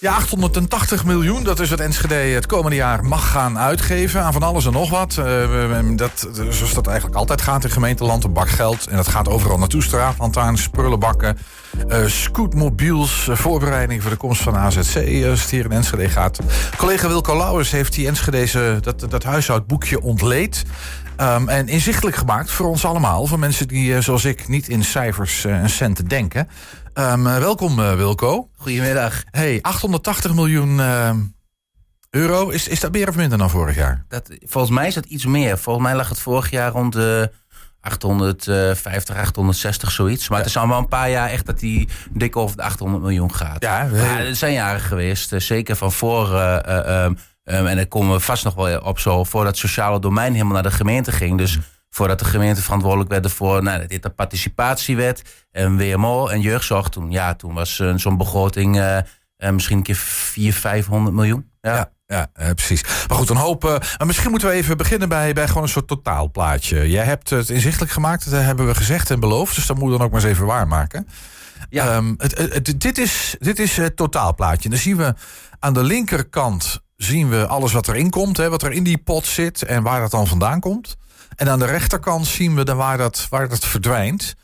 Ja, 880 miljoen, dat is wat Enschede het komende jaar mag gaan uitgeven aan van alles en nog wat. Uh, dat, zoals dat eigenlijk altijd gaat in gemeenteland, een bak geld. En dat gaat overal naartoe, straatlantaarns, prullenbakken, uh, scootmobiels, uh, voorbereiding voor de komst van AZC, als het hier in Enschede gaat. Collega Wilco Lauwers heeft die Enschedeze, dat, dat huishoudboekje ontleed. Um, en inzichtelijk gemaakt voor ons allemaal. Voor mensen die, zoals ik, niet in cijfers en centen denken. Um, welkom uh, Wilco. Goedemiddag. Hey, 880 miljoen uh, euro. Is, is dat meer of minder dan vorig jaar? Dat, volgens mij is dat iets meer. Volgens mij lag het vorig jaar rond de 850, 860, zoiets. Maar ja. het is al wel een paar jaar echt dat die dik over de 800 miljoen gaat. Ja, er zijn jaren geweest, zeker van voor... Uh, um, en daar komen we vast nog wel op zo... voordat het sociale domein helemaal naar de gemeente ging. Dus voordat de gemeente verantwoordelijk werd voor nou, dit de participatiewet en WMO en jeugdzorg. Toen, ja, toen was uh, zo'n begroting uh, uh, misschien een keer 400, 500 miljoen. Ja. ja. Ja, precies. Maar goed, een hoop. maar misschien moeten we even beginnen bij, bij gewoon een soort totaalplaatje. Jij hebt het inzichtelijk gemaakt, dat hebben we gezegd en beloofd. Dus dat moeten we dan ook maar eens even waarmaken. Ja. Um, het, het, het, dit, is, dit is het totaalplaatje. Dan zien we aan de linkerkant zien we alles wat erin komt, hè, wat er in die pot zit en waar dat dan vandaan komt. En aan de rechterkant zien we dan waar dat, waar dat verdwijnt.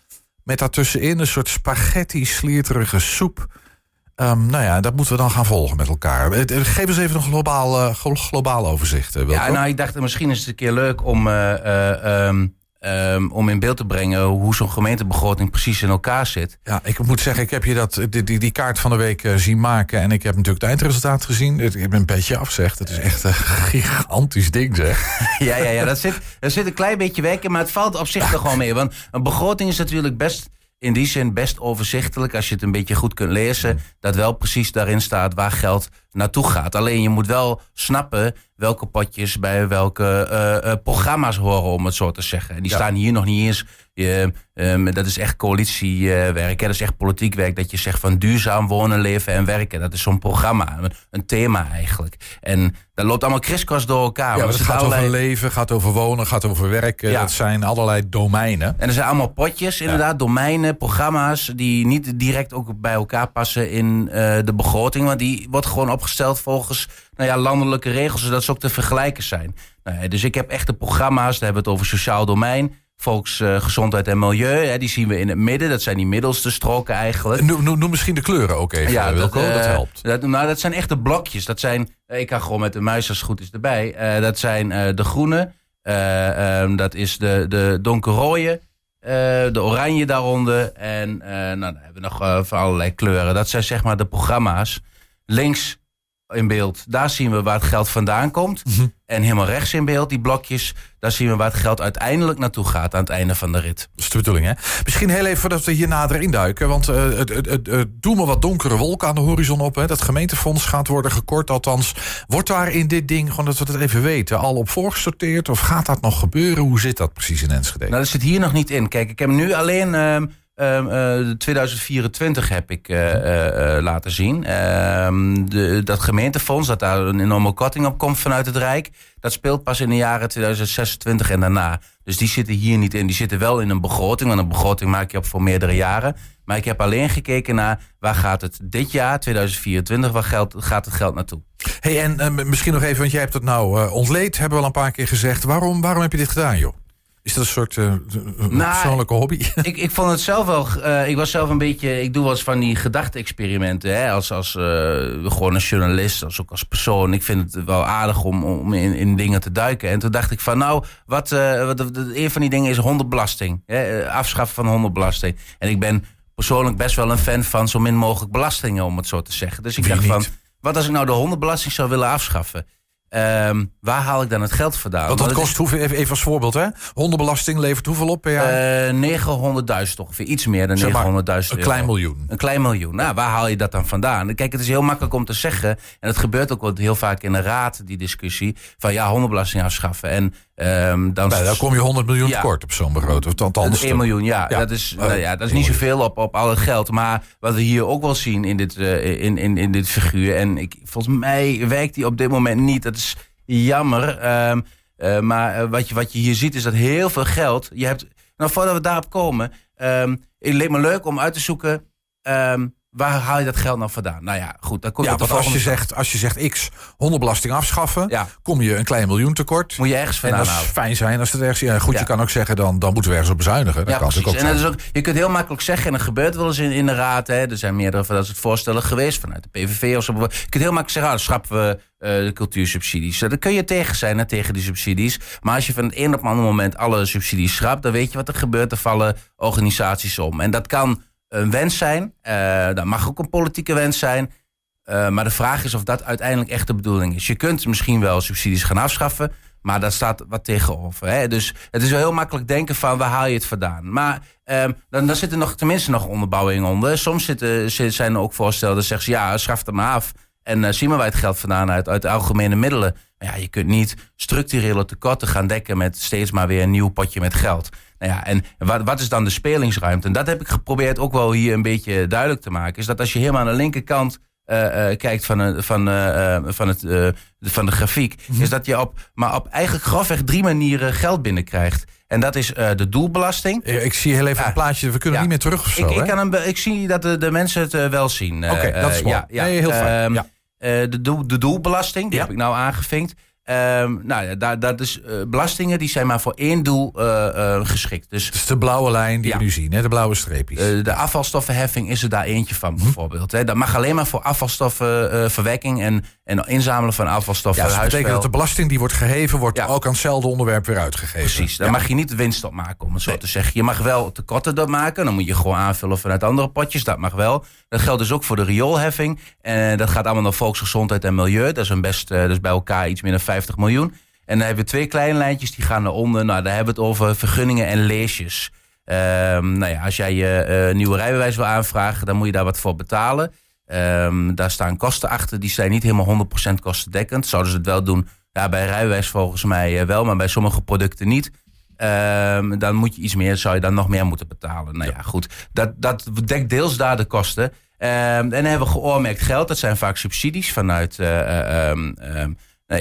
Met daartussenin een soort spaghetti-slierterige soep. Um, nou ja, dat moeten we dan gaan volgen met elkaar. Geef eens even een globaal, uh, globaal overzicht. Ja, nou, ik dacht misschien is het een keer leuk om um, Um, om in beeld te brengen hoe zo'n gemeentebegroting precies in elkaar zit. Ja, ik moet zeggen, ik heb je dat, die, die, die kaart van de week uh, zien maken. En ik heb natuurlijk het eindresultaat gezien. Ik heb een beetje afzegd. Het is echt een gigantisch ding, zeg. ja, ja, ja dat zit, er zit een klein beetje werken, maar het valt op zich er gewoon mee. Want een begroting is natuurlijk best in die zin best overzichtelijk als je het een beetje goed kunt lezen. Dat wel precies daarin staat waar geld naartoe gaat. Alleen je moet wel snappen welke potjes bij welke uh, uh, programma's horen, om het zo te zeggen. En die ja. staan hier nog niet eens. Je, um, dat is echt coalitiewerk. Dat is echt politiek werk. Dat je zegt van duurzaam wonen, leven en werken. Dat is zo'n programma, een, een, thema eigenlijk. En dat loopt allemaal kriskras door elkaar. Ja, het gaat allerlei... over leven, gaat over wonen, gaat over werken. Ja. Dat zijn allerlei domeinen. En er zijn allemaal potjes, inderdaad, ja. domeinen, programma's... die niet direct ook bij elkaar passen in uh, de begroting. Want die wordt gewoon opgesteld volgens nou ja, landelijke regels... zodat ze ook te vergelijken zijn. Nou, dus ik heb echte programma's, daar hebben we het over sociaal domein volksgezondheid en milieu. Hè, die zien we in het midden. Dat zijn die middelste stroken eigenlijk. Noem, noem, noem misschien de kleuren ook even, ja, Wilco. Dat, uh, dat helpt. Dat, nou, dat zijn echte blokjes. Dat zijn, ik ga gewoon met de muis als het goed is erbij. Uh, dat zijn uh, de groene. Um, dat is de, de donkerrode. de oranje daaronder. En nou, dan hebben we nog van allerlei kleuren. Dat zijn zeg maar de programma's. Links in beeld, daar zien we waar het geld vandaan komt. Mm -hmm. En helemaal rechts in beeld, die blokjes, daar zien we waar het geld uiteindelijk naartoe gaat aan het einde van de rit. Dat is de bedoeling, hè? Misschien heel even voordat we hier nader induiken. Want uh, het, het, het, we wat donkere wolken aan de horizon op. Hè? Dat gemeentefonds gaat worden gekort, althans. Wordt daar in dit ding, gewoon dat we het even weten, al op voorgesorteerd? Of gaat dat nog gebeuren? Hoe zit dat precies in Enschede? Nou, dat zit hier nog niet in. Kijk, ik heb nu alleen... Uh, Um, uh, 2024 heb ik uh, uh, laten zien. Um, de, dat gemeentefonds, dat daar een enorme korting op komt vanuit het Rijk... dat speelt pas in de jaren 2026 en daarna. Dus die zitten hier niet in. Die zitten wel in een begroting, want een begroting maak je op voor meerdere jaren. Maar ik heb alleen gekeken naar waar gaat het dit jaar, 2024, waar geld, gaat het geld naartoe. Hey, en misschien nog even, want jij hebt het nou ontleed, hebben we al een paar keer gezegd. Waarom, waarom heb je dit gedaan, joh? Is dat een soort uh, nou, persoonlijke hobby? Ik, ik vond het zelf wel. Uh, ik was zelf een beetje. Ik doe wel eens van die gedachte-experimenten. Hè, als als uh, gewoon een journalist, als ook als persoon. Ik vind het wel aardig om, om in, in dingen te duiken. En toen dacht ik van, nou, wat, wat een van die dingen is hondenbelasting. Hè, afschaffen van hondenbelasting. En ik ben persoonlijk best wel een fan van zo min mogelijk belastingen, om het zo te zeggen. Dus ik Wie dacht niet? van, wat als ik nou de hondenbelasting zou willen afschaffen? Um, waar haal ik dan het geld vandaan? Want dat kost, is, hoeveel, even, even als voorbeeld, hè? Hondenbelasting levert hoeveel op per jaar? Uh, 900.000 ongeveer, iets meer dan 900.000 Een klein miljoen. Een klein miljoen. Nou, waar haal je dat dan vandaan? Kijk, het is heel makkelijk om te zeggen, en het gebeurt ook wel heel vaak in de raad, die discussie, van ja, hondenbelasting afschaffen. En Um, dan, nou, dan kom je 100 miljoen ja. tekort op zo'n begroting. Althans, 1 miljoen, ja. ja. Dat is, uh, nou ja, dat is niet zoveel op, op al het geld. Maar wat we hier ook wel zien in dit, uh, in, in, in dit figuur... en ik, volgens mij werkt die op dit moment niet. Dat is jammer. Um, uh, maar wat je, wat je hier ziet is dat heel veel geld... Je hebt, nou, voordat we daarop komen... Um, het leek me leuk om uit te zoeken... waar haal je dat geld nou vandaan? Nou ja, goed. Dan kom je ja, als je, zegt, als je zegt X, hondenbelasting afschaffen, kom je een klein miljoen tekort. Moet je ergens vandaan En dat is fijn zijn als het ergens... Ja, goed, je kan ook zeggen, dan, dan moeten we ergens op bezuinigen. Dat ja, kan precies. Ook en dat is ook, je kunt heel makkelijk zeggen, en dat gebeurt wel eens in, in de raad. Hè, er zijn meerdere van dat soort voorstellen geweest vanuit de PVV of zo. Je kunt heel makkelijk zeggen, ah, dan schrappen we uh, de cultuursubsidies. Dan kun je tegen zijn, hè, tegen die subsidies. Maar als je van het een op het andere moment alle subsidies schrapt... dan weet je wat er gebeurt. Er vallen organisaties om. En dat kan een wens zijn. Uh, dat mag ook een politieke wens zijn. Uh, maar de vraag is of dat uiteindelijk echt de bedoeling is. Je kunt misschien wel subsidies gaan afschaffen, maar daar staat wat tegenover. Hè? Dus het is wel heel makkelijk denken van waar haal je het vandaan. Maar um, dan, dan zit er nog tenminste nog onderbouwing onder. Soms zitten, zijn er ook voorstellen dat zeggen ze ja, schaf het maar af. En uh, zien we waar het geld vandaan uit, uit de algemene middelen. Maar ja, je kunt niet structurele tekorten gaan dekken met steeds maar weer een nieuw potje met geld. Nou ja, en wat, wat is dan de spelingsruimte? En dat heb ik geprobeerd ook wel hier een beetje duidelijk te maken. Is dat als je helemaal aan de linkerkant uh, uh, kijkt van, uh, van, van, het, van de grafiek, mm -hmm. is dat je op, maar op eigenlijk grofweg drie manieren geld binnenkrijgt. En dat is de doelbelasting. Ik zie heel even ja. een plaatje, we kunnen ja. niet meer terug of zo. Ik, ik, kan ik zie dat de, de mensen het wel zien. Oké, okay, dat is mooi. Ja, ja. Nee, heel fijn. Ja. de, doel, de doelbelasting, die heb ik nou aangevinkt. Um, nou ja, daar, dat is, uh, belastingen die zijn maar voor één doel uh, uh, geschikt. Dus, dus de blauwe lijn die ja. we nu zien, hè? de blauwe streepjes. de afvalstoffenheffing is er daar eentje van, bijvoorbeeld. Hè? Dat mag alleen maar voor afvalstoffenverwekking en, en inzamelen van afvalstoffen. Ja, dat betekent dat de belasting die wordt geheven, wordt ja. ook aan hetzelfde onderwerp weer uitgegeven. Precies, daar mag je niet winst op maken, om het zo nee. te zeggen. Je mag wel tekorten dat maken, dan moet je gewoon aanvullen vanuit andere potjes, dat mag wel. Dat geldt dus ook voor de rioolheffing. En dat gaat allemaal naar volksgezondheid en milieu. Dat is een best, dus bij elkaar iets meer dan 50 miljoen. En dan hebben we twee kleine lijntjes die gaan naar onder. Nou, daar hebben we het over vergunningen en leesjes. Um, nou ja, als jij je uh, nieuwe rijbewijs wil aanvragen, dan moet je daar wat voor betalen. Um, daar staan kosten achter, die zijn niet helemaal 100% kostendekkend. Zouden ze het wel doen? Ja, bij rijbewijs volgens mij uh, wel, maar bij sommige producten niet. Um, dan moet je iets meer, zou je dan nog meer moeten betalen. Nou ja, goed. Dat, dat dekt deels daar de kosten. en dan hebben we geoormerkt geld. Dat zijn vaak subsidies vanuit uh,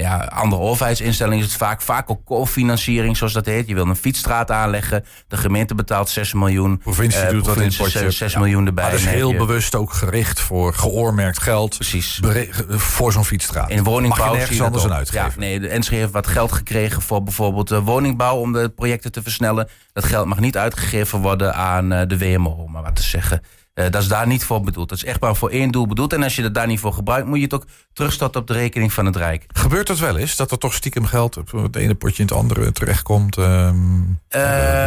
nou ja, andere overheidsinstellingen is het vaak. Vaak ook cofinanciering, zoals dat heet. Je wil een fietsstraat aanleggen. De gemeente betaalt 6 miljoen. Provincie uh, doet dat in potje. 6 ja. miljoen erbij. Maar dat is heel je... bewust ook gericht voor geoormerkt geld. Precies. Voor zo'n fietsstraat. In woningbouw Mag je nergens anders een uitgeven. Ja, nee, de NSG heeft wat geld gekregen voor bijvoorbeeld uh, woningbouw... om de projecten te versnellen. Dat geld mag niet uitgegeven worden aan uh, de WMO, maar wat te zeggen... Uh, dat is daar niet voor bedoeld. Dat is echt maar voor één doel bedoeld. En als je dat daar niet voor gebruikt, moet je het ook terugstorten op de rekening van het Rijk. Gebeurt dat wel eens? Dat er toch stiekem geld op het ene potje in het andere terechtkomt? Uh,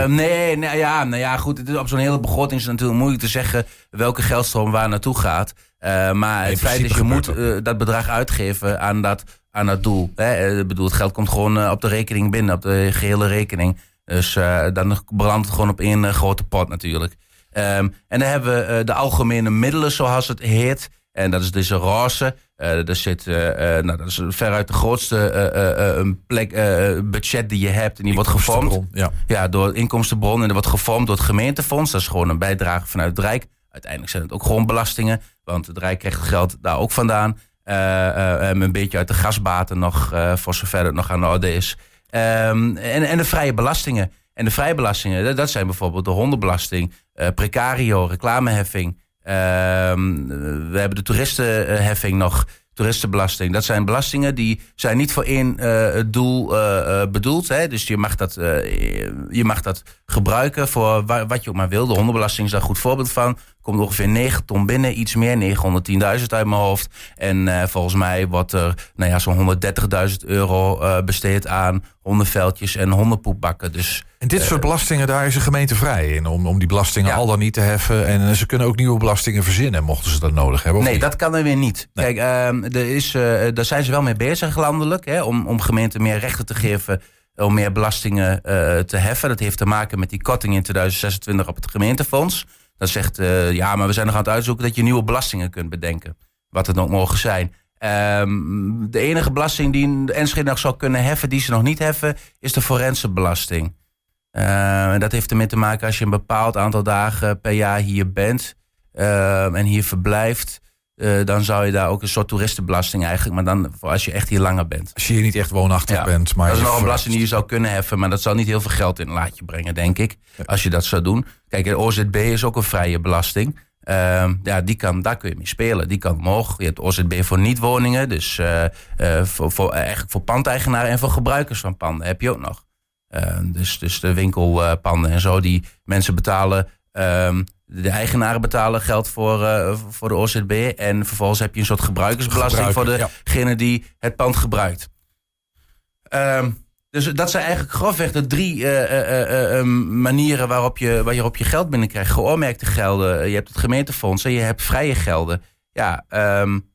nee, nou ja, nou ja, goed. Het is op zo'n hele begroting is het natuurlijk moeilijk te zeggen welke geldstroom waar naartoe gaat. Uh, maar het feit is, je moet dat bedrag uitgeven aan dat, aan dat doel. Hè? Ik bedoel, het geld komt gewoon op de rekening binnen, op de gehele rekening. Dus dan belandt het gewoon op één grote pot natuurlijk. Um, en dan hebben we uh, de algemene middelen, zoals het heet. En dat is dus een roze. Uh, er zit, uh, nou, dat is veruit de grootste plek, budget die je hebt. En die wordt gevormd ja. Ja, door inkomstenbron. En dat wordt gevormd door het gemeentefonds. Dat is gewoon een bijdrage vanuit het Rijk. Uiteindelijk zijn het ook gewoon belastingen. Want het Rijk krijgt het geld daar ook vandaan. een beetje uit de gasbaten nog, voor zover het nog aan de orde is. Um, en, en de vrije belastingen. En de vrijbelastingen, dat zijn bijvoorbeeld de hondenbelasting, precario, reclameheffing. Uh, we hebben de toeristenheffing nog, toeristenbelasting. Dat zijn belastingen die zijn niet voor één uh, doel uh, bedoeld. Hè? Dus je mag, dat, je mag dat gebruiken voor wat je ook maar wil. De hondenbelasting is daar een goed voorbeeld van komt ongeveer 9 ton binnen, iets meer, 910.000 uit mijn hoofd. En uh, volgens mij wordt er nou ja, zo'n 130.000 euro uh, besteed aan hondenveldjes en hondenpoepbakken. Dus, en dit uh, soort belastingen, daar is de gemeente vrij in om, om die belastingen ja. al dan niet te heffen. En ze kunnen ook nieuwe belastingen verzinnen, mochten ze dat nodig hebben. Nee, niet? dat kan er weer niet. Nee. Kijk, er is, daar zijn ze wel mee bezig landelijk, hè, om, om gemeenten meer rechten te geven om meer belastingen te heffen. Dat heeft te maken met die korting in 2026 op het gemeentefonds. Dat zegt, uh, ja, maar we zijn nog aan het uitzoeken dat je nieuwe belastingen kunt bedenken. Wat het ook mogen zijn. Um, de enige belasting die de Enschede nog zou kunnen heffen, die ze nog niet heffen, is de forense belasting. Uh, en dat heeft ermee te maken als je een bepaald aantal dagen per jaar hier bent uh, en hier verblijft. Uh, dan zou je daar ook een soort toeristenbelasting eigenlijk, maar dan voor als je echt hier langer bent. Als je hier niet echt woonachtig ja. bent. Maar dat is nog een belasting die je zou kunnen heffen, maar dat zal niet heel veel geld in een laadje brengen, denk ik. Ja. Als je dat zou doen. Kijk, de OZB is ook een vrije belasting. Ehm, ja, die kan, daar kun je mee spelen. Die kan omhoog. Je hebt OZB voor niet-woningen. Dus voor, voor, eigenlijk voor pandeigenaren en voor gebruikers van panden heb je ook nog. Ehm, dus, dus de winkelpanden en zo, die mensen betalen. Ehm, de eigenaren betalen geld voor, voor de OZB. En vervolgens heb je een soort gebruikersbelasting voor degene die het pand gebruikt. Um, dus dat zijn eigenlijk grofweg de drie uh, uh, manieren waarop je, waarop je geld binnenkrijgt. Geoormerkte gelden, je hebt het gemeentefonds en je hebt vrije gelden. Ja, um,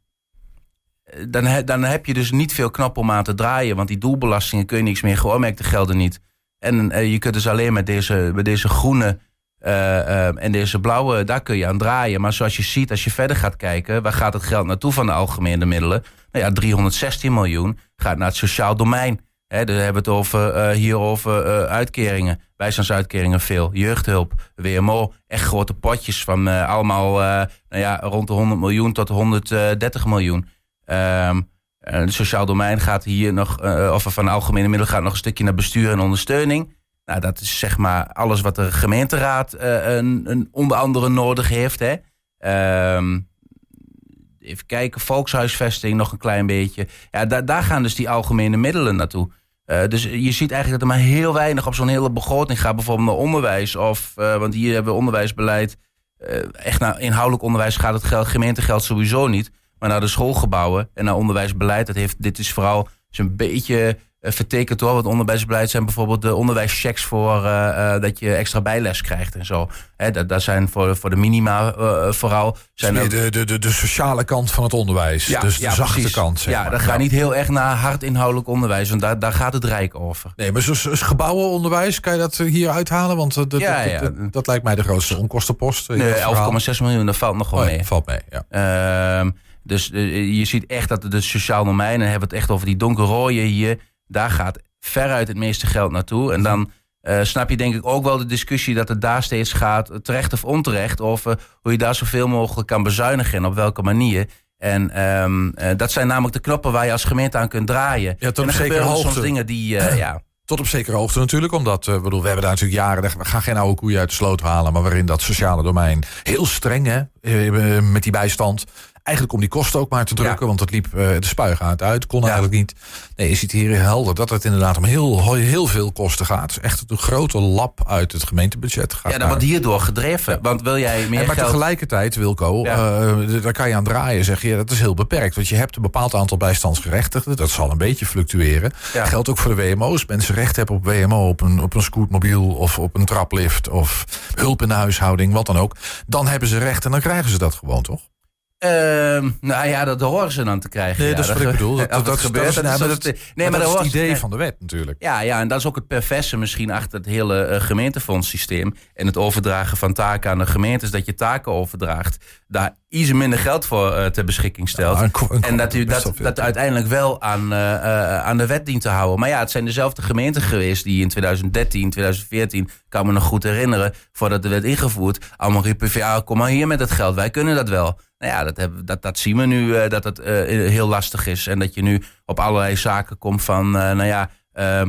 dan, dan heb je dus niet veel knop om aan te draaien. Want die doelbelastingen kun je niks meer, geoormerkte gelden niet. En je kunt dus alleen met deze, met deze groene en deze blauwe, daar kun je aan draaien. Maar zoals je ziet, als je verder gaat kijken, waar gaat het geld naartoe van de algemene middelen? Nou ja, 316 miljoen gaat naar het sociaal domein. Hè, daar hebben we het over, uh, hier over uh, uitkeringen, bijstandsuitkeringen veel, jeugdhulp, WMO, echt grote potjes van allemaal nou ja, rond de 100 miljoen tot 130 miljoen. Um, het sociaal domein gaat hier nog, of van algemene middelen gaat nog een stukje naar bestuur en ondersteuning. Nou, dat is zeg maar alles wat de gemeenteraad een, een onder andere nodig heeft. Hè. Um, even kijken, volkshuisvesting nog een klein beetje. Ja, daar, daar gaan dus die algemene middelen naartoe. Uh, dus je ziet eigenlijk dat er maar heel weinig op zo'n hele begroting gaat. Bijvoorbeeld naar onderwijs. Of, uh, want hier hebben we onderwijsbeleid. Echt naar inhoudelijk onderwijs gaat het geld, gemeentegeld sowieso niet. Maar naar de schoolgebouwen en naar onderwijsbeleid. Dat heeft, dit is vooral een beetje uh, vertekend hoor. Want onderwijsbeleid zijn bijvoorbeeld de onderwijschecks voor uh, dat je extra bijles krijgt en zo. Hè, dat, dat zijn voor, voor de minima vooral. Zijn dus de, de, de, de, sociale kant van het onderwijs. Ja, dus de ja, zachte precies. kant. Zeg ja, dat gaat niet heel erg naar hard inhoudelijk onderwijs. Want daar, daar gaat het rijk over. Nee, maar zoals gebouwenonderwijs, kan je dat hier uithalen? Want dat, ja, dat, dat, dat, lijkt mij de grootste onkostenpost. Nee, 11,6 miljoen, dat valt nog wel oh, mee. Valt mee, ja. Ehm, dus je ziet echt dat de sociaal domein, en hebben we het echt over die donkerrooie hier daar gaat veruit het meeste geld naartoe. En dan uh, snap je denk ik ook wel de discussie dat het daar steeds gaat, terecht of onterecht, of uh, hoe je daar zoveel mogelijk kan bezuinigen en op welke manier. En um, uh, dat zijn namelijk de knoppen waar je als gemeente aan kunt draaien. Ja, tot op zekere hoogte. soms dingen die, ja. Tot op zekere hoogte natuurlijk, omdat bedoel, we hebben daar natuurlijk jaren... we gaan geen oude koeien uit de sloot halen... maar waarin dat sociale domein heel streng hè, met die bijstand... Eigenlijk om die kosten ook maar te drukken, want het liep uh, de spuigaat uit. Kon eigenlijk niet. Nee, je ziet hier helder dat het inderdaad om heel, heel veel kosten gaat. Echt een grote lap uit het gemeentebudget gaat. Ja, dat wordt hierdoor gedreven. Want wil jij meer en maar tegelijkertijd, Wilco, uh, daar kan je aan draaien. Zeg je, dat is heel beperkt. Want je hebt een bepaald aantal bijstandsgerechtigden. Dat zal een beetje fluctueren. Geldt ook voor de WMO's. Mensen recht hebben op WMO, op een, op een scootmobiel of op een traplift of hulp in de huishouding, wat dan ook. Dan hebben ze recht en dan krijgen ze dat gewoon, toch? Uh, nou ja, dat horen ze dan te krijgen. Nee, ja, dat is wat ik bedoel. Dat, dat, dat gebeurt. Dat, dat, dat, nee, maar, dat is het idee van de wet natuurlijk. Ja, ja, en dat is ook het perverse misschien achter het hele uh, gemeentefondssysteem. En het overdragen van taken aan de gemeentes. Dat je taken overdraagt. Daar iets minder geld voor uh, ter beschikking stelt. Ja, een, een, en dat u dat, dat uiteindelijk wel aan, uh, aan de wet dient te houden. Maar ja, het zijn dezelfde gemeenten geweest die in 2013, 2014, kan me nog goed herinneren, voordat de wet ingevoerd, allemaal riepen ja, kom maar hier met het geld, wij kunnen dat wel. Nou ja, dat, hebben, dat, dat zien we nu uh, dat het uh, heel lastig is. En dat je nu op allerlei zaken komt van, uh, nou ja, ehm,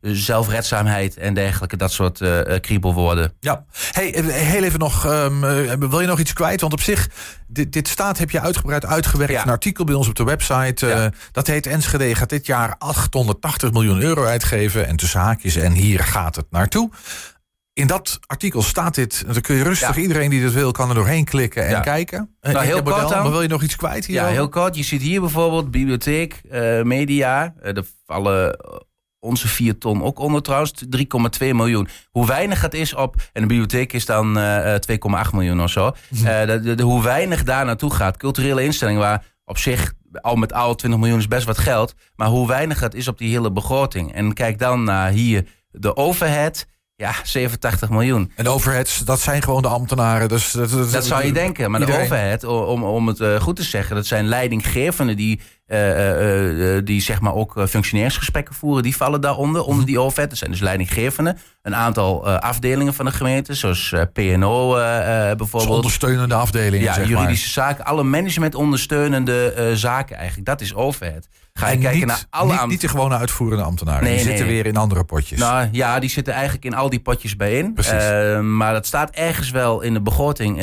zelfredzaamheid en dergelijke. Dat soort kriebelwoorden. Ja. Hey, heel even nog, um, wil je nog iets kwijt? Want op zich, dit, dit staat, heb je uitgebreid uitgewerkt. Ja. Een artikel bij ons op de website. Ja. dat heet Enschede gaat dit jaar 880 miljoen euro uitgeven. En tussen haakjes en hier gaat het naartoe in dat artikel staat dit. Dan kun je rustig, iedereen die dat wil, kan er doorheen klikken en kijken. Nou, heel kort dan. Maar wil je nog iets kwijt hier? Ja, heel kort. Je ziet hier bijvoorbeeld bibliotheek, uh, media. Uh, de vallen onze vier ton ook onder trouwens. 3,2 miljoen. Hoe weinig het is op... En de bibliotheek is dan uh, eh, 2,8 miljoen of zo. De, de, de, hoe weinig daar naartoe gaat. Culturele instellingen waar op zich al met al 20 miljoen is best wat geld. Maar hoe weinig het is op die hele begroting. En kijk dan naar hier de overhead ja, 87 miljoen. En de overheads, dat zijn gewoon de ambtenaren. Dus dat, dat, zou je denken. Maar de overhead, om, om het uh, goed te zeggen, dat zijn leidinggevenden die die zeg maar ook functioneringsgesprekken voeren, die vallen daaronder, onder mhm. die overheid. Er zijn dus leidinggevenden, een aantal afdelingen van de gemeente, zoals PNO bijvoorbeeld. ondersteunende afdelingen, Ja, zeg juridische zaken, alle management ondersteunende zaken eigenlijk. Dat is overheid. Ga je kijken naar alle niet, niet de gewone uitvoerende ambtenaren. Nee, die zitten weer in andere potjes. Nou ja, die zitten eigenlijk in al die potjes bijeen. Uh, maar dat staat ergens wel in de begroting.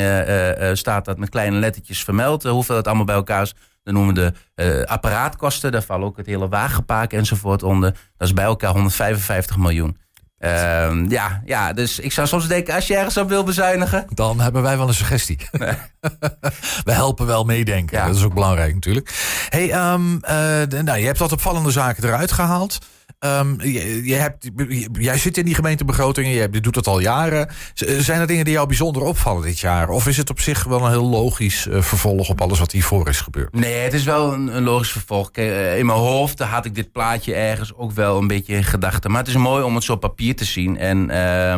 Staat dat met kleine lettertjes vermeld. hoeveel het allemaal bij elkaar is. Dan noemen we de apparaatkosten. Daar vallen ook het hele wagenpaak enzovoort onder. Dat is bij elkaar 155 miljoen. Uh, ja, ja, dus ik zou soms denken, als je ergens op wil bezuinigen... Dan hebben wij wel een suggestie. We helpen wel meedenken. Ja. Dat is ook belangrijk natuurlijk. Hey, um, nou, je hebt wat opvallende zaken eruit gehaald. Um, je, hebt, jij zit in die gemeentebegrotingen, je, je doet dat al jaren. Zijn er dingen die jou bijzonder opvallen dit jaar? Of is het op zich wel een heel logisch uh, vervolg op alles wat hiervoor is gebeurd? Nee, het is wel een, een logisch vervolg. Uh, in mijn hoofd had ik dit plaatje ergens ook wel een beetje in gedachten. Maar het is mooi om het zo op papier te zien. En uh,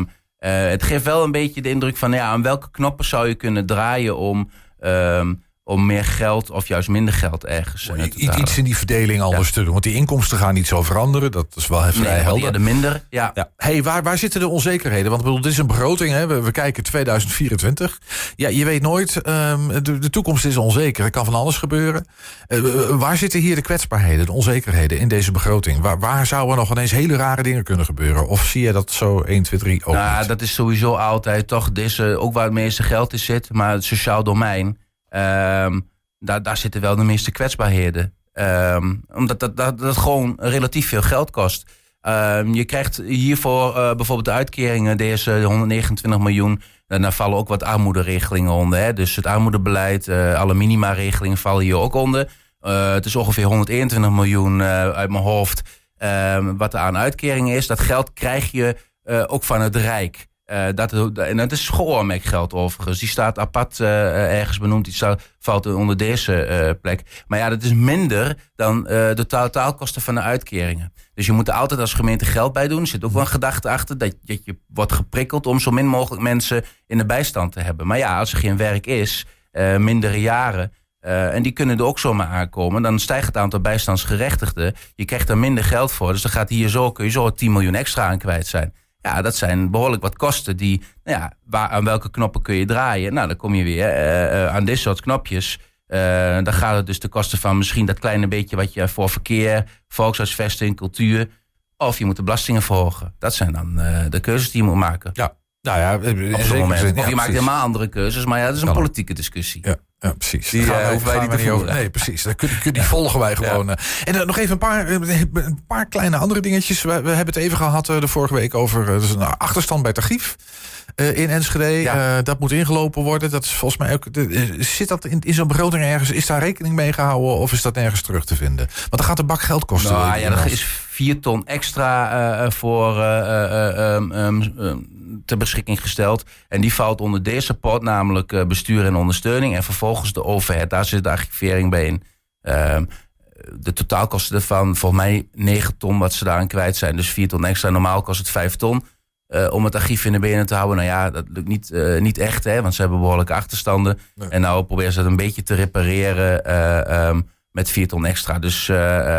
het geeft wel een beetje de indruk van ja, aan welke knoppen zou je kunnen draaien om. Ehm, om meer geld of juist minder geld ergens te Iets in die verdeling anders te doen. Want die inkomsten gaan niet zo veranderen. Dat is wel vrij nee, helder. de minder, ja. ja. Hey, waar, waar zitten de onzekerheden? Want bedoel, dit is een begroting. Hè? We, we kijken 2024. Ja, je weet nooit. Um, de, de toekomst is onzeker. Er kan van alles gebeuren. Uh, waar zitten hier de kwetsbaarheden, de onzekerheden in deze begroting? Waar, waar zouden nog ineens hele rare dingen kunnen gebeuren? Of zie je dat zo 1, 2, 3 ook Nou, dat is sowieso altijd toch deze, ook waar het meeste geld in zit. Maar het sociaal domein Um, daar, daar zitten wel de meeste kwetsbaarheden. Um, omdat dat, dat, dat gewoon relatief veel geld kost. Um, je krijgt hiervoor uh, bijvoorbeeld de uitkeringen, deze 129 miljoen. En daar vallen ook wat armoederegelingen onder. Hè? Dus het armoedebeleid, uh, alle minima-regelingen vallen hier ook onder. Uh, het is ongeveer 121 miljoen uit mijn hoofd. wat er aan uitkeringen is. Dat geld krijg je ook van het Rijk. Uh, dat, en dat is schoolwerkgeld overigens. Die staat apart uh, ergens benoemd. Die valt onder deze plek. Maar ja, dat is minder dan de totaalkosten van de uitkeringen. Dus je moet er altijd als gemeente geld bij doen. Er zit ook wel een gedachte achter dat, dat je wordt geprikkeld om zo min mogelijk mensen in de bijstand te hebben. Maar ja, als er geen werk is, mindere jaren. en die kunnen er ook zomaar aankomen. Dan stijgt het aantal bijstandsgerechtigden. Je krijgt er minder geld voor. Dus dan gaat hier zo, kun je zo 10 miljoen extra aan kwijt zijn. Ja, dat zijn behoorlijk wat kosten die, nou ja, waar, aan welke knoppen kun je draaien? Nou, dan kom je weer uh, aan dit soort knopjes. Uh, dan gaat het dus de kosten van misschien dat kleine beetje wat je voor verkeer, volkshuisvesting, cultuur. Of je moet de belastingen verhogen. Dat zijn dan de keuzes die je moet maken. Ja, nou ja, Of je maakt helemaal andere keuzes, maar ja, dat is een politieke discussie. Ja. Ja, precies. Die uh, hoeven wij niet te voeren. Nee, precies. Dat kun, die volgen wij gewoon. Ja. En uh, nog even een paar, een paar kleine andere dingetjes. We, we hebben het even gehad uh, de vorige week over dus een achterstand bij tarief. in Enschede. Ja. dat moet ingelopen worden. Dat is volgens mij ook. zit dat in, in zo'n begroting ergens? Is daar rekening mee gehouden of is dat nergens terug te vinden? Want dan gaat de bak geld kosten. Nou, ja, dat is vier ton extra voor um, um, ter beschikking gesteld. En die valt onder deze support, namelijk uh, bestuur en ondersteuning. En vervolgens de overheid, daar zit de archivering bij in. Uh, de totaalkosten ervan, volgens mij 9 ton wat ze daaraan kwijt zijn. Dus 4 ton extra. Normaal kost het 5 ton. Uh, om het archief in de benen te houden. Nou ja, dat lukt niet, uh, niet echt, hè, want ze hebben behoorlijke achterstanden. Nee. En nou proberen ze dat een beetje te repareren. Um, met 4 ton extra. Dus uh,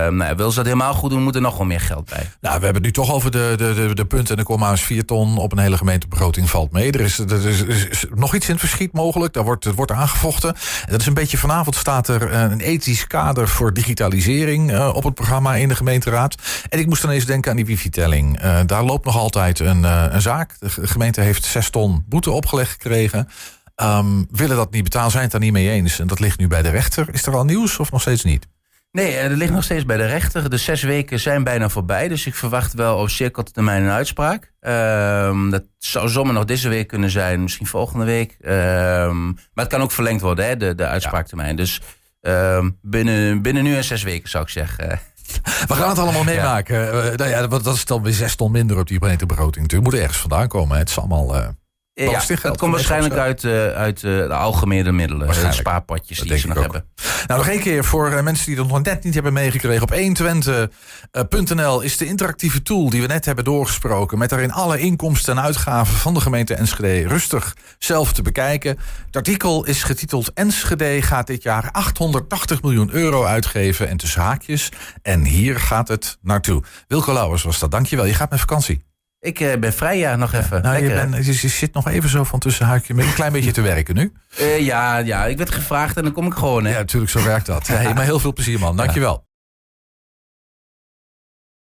nou, wil ze dat helemaal goed doen, moet er nog wel meer geld bij. Nou, we hebben het nu toch over de, de, de, de punten en de komma's. 4 ton op een hele gemeentebegroting valt mee. Er is, er is, nog iets in het verschiet mogelijk. Daar wordt, wordt aangevochten. En dat is een beetje vanavond staat er eh, een ethisch kader voor digitalisering op het programma in de gemeenteraad. En ik moest dan eens denken aan die wifi-telling. Daar loopt nog altijd een, een zaak. De gemeente heeft 6 ton boete opgelegd gekregen. Um, willen dat niet betalen, zijn het daar niet mee eens. En dat ligt nu bij de rechter. Is er al nieuws of nog steeds niet? Nee, er ligt nog steeds bij de rechter. De zes weken zijn bijna voorbij. Dus ik verwacht wel op zeer korte termijn een uitspraak. Um, dat zou zomaar nog deze week kunnen zijn. Misschien volgende week. Um, maar het kan ook verlengd worden, hè, de, de uitspraaktermijn. Dus binnen, binnen nu en zes weken zou ik zeggen. We gaan het allemaal meemaken. Ja. Uh, nou ja, dat is dan weer zes ton minder op die gemeentebegroting. Het moet ergens vandaan komen. Het is allemaal... Uh Ja, dat komt waarschijnlijk uit, uh, uit uh, de algemene middelen. De spaarpotjes die ze nog hebben. Nou, nog één keer voor uh, mensen die het nog net niet hebben meegekregen. Op 120.nl is de interactieve tool die we net hebben doorgesproken. Met daarin alle inkomsten en uitgaven van de gemeente Enschede rustig zelf te bekijken. Het artikel is getiteld Enschede gaat dit jaar 880 miljoen euro uitgeven. En tussen haakjes. En hier gaat het naartoe. Wilco Lauwers was dat. Dankjewel. Je gaat met vakantie. Ik uh, ben vrij, ja, nog even. Nou, je, ben, je, zit nog even zo van tussen haakje met een klein beetje te werken nu. Uh, ja, ja, ik werd gevraagd en dan kom ik gewoon. Hè. Ja, natuurlijk, zo werkt dat. Hey, maar heel veel plezier, man. Dankjewel.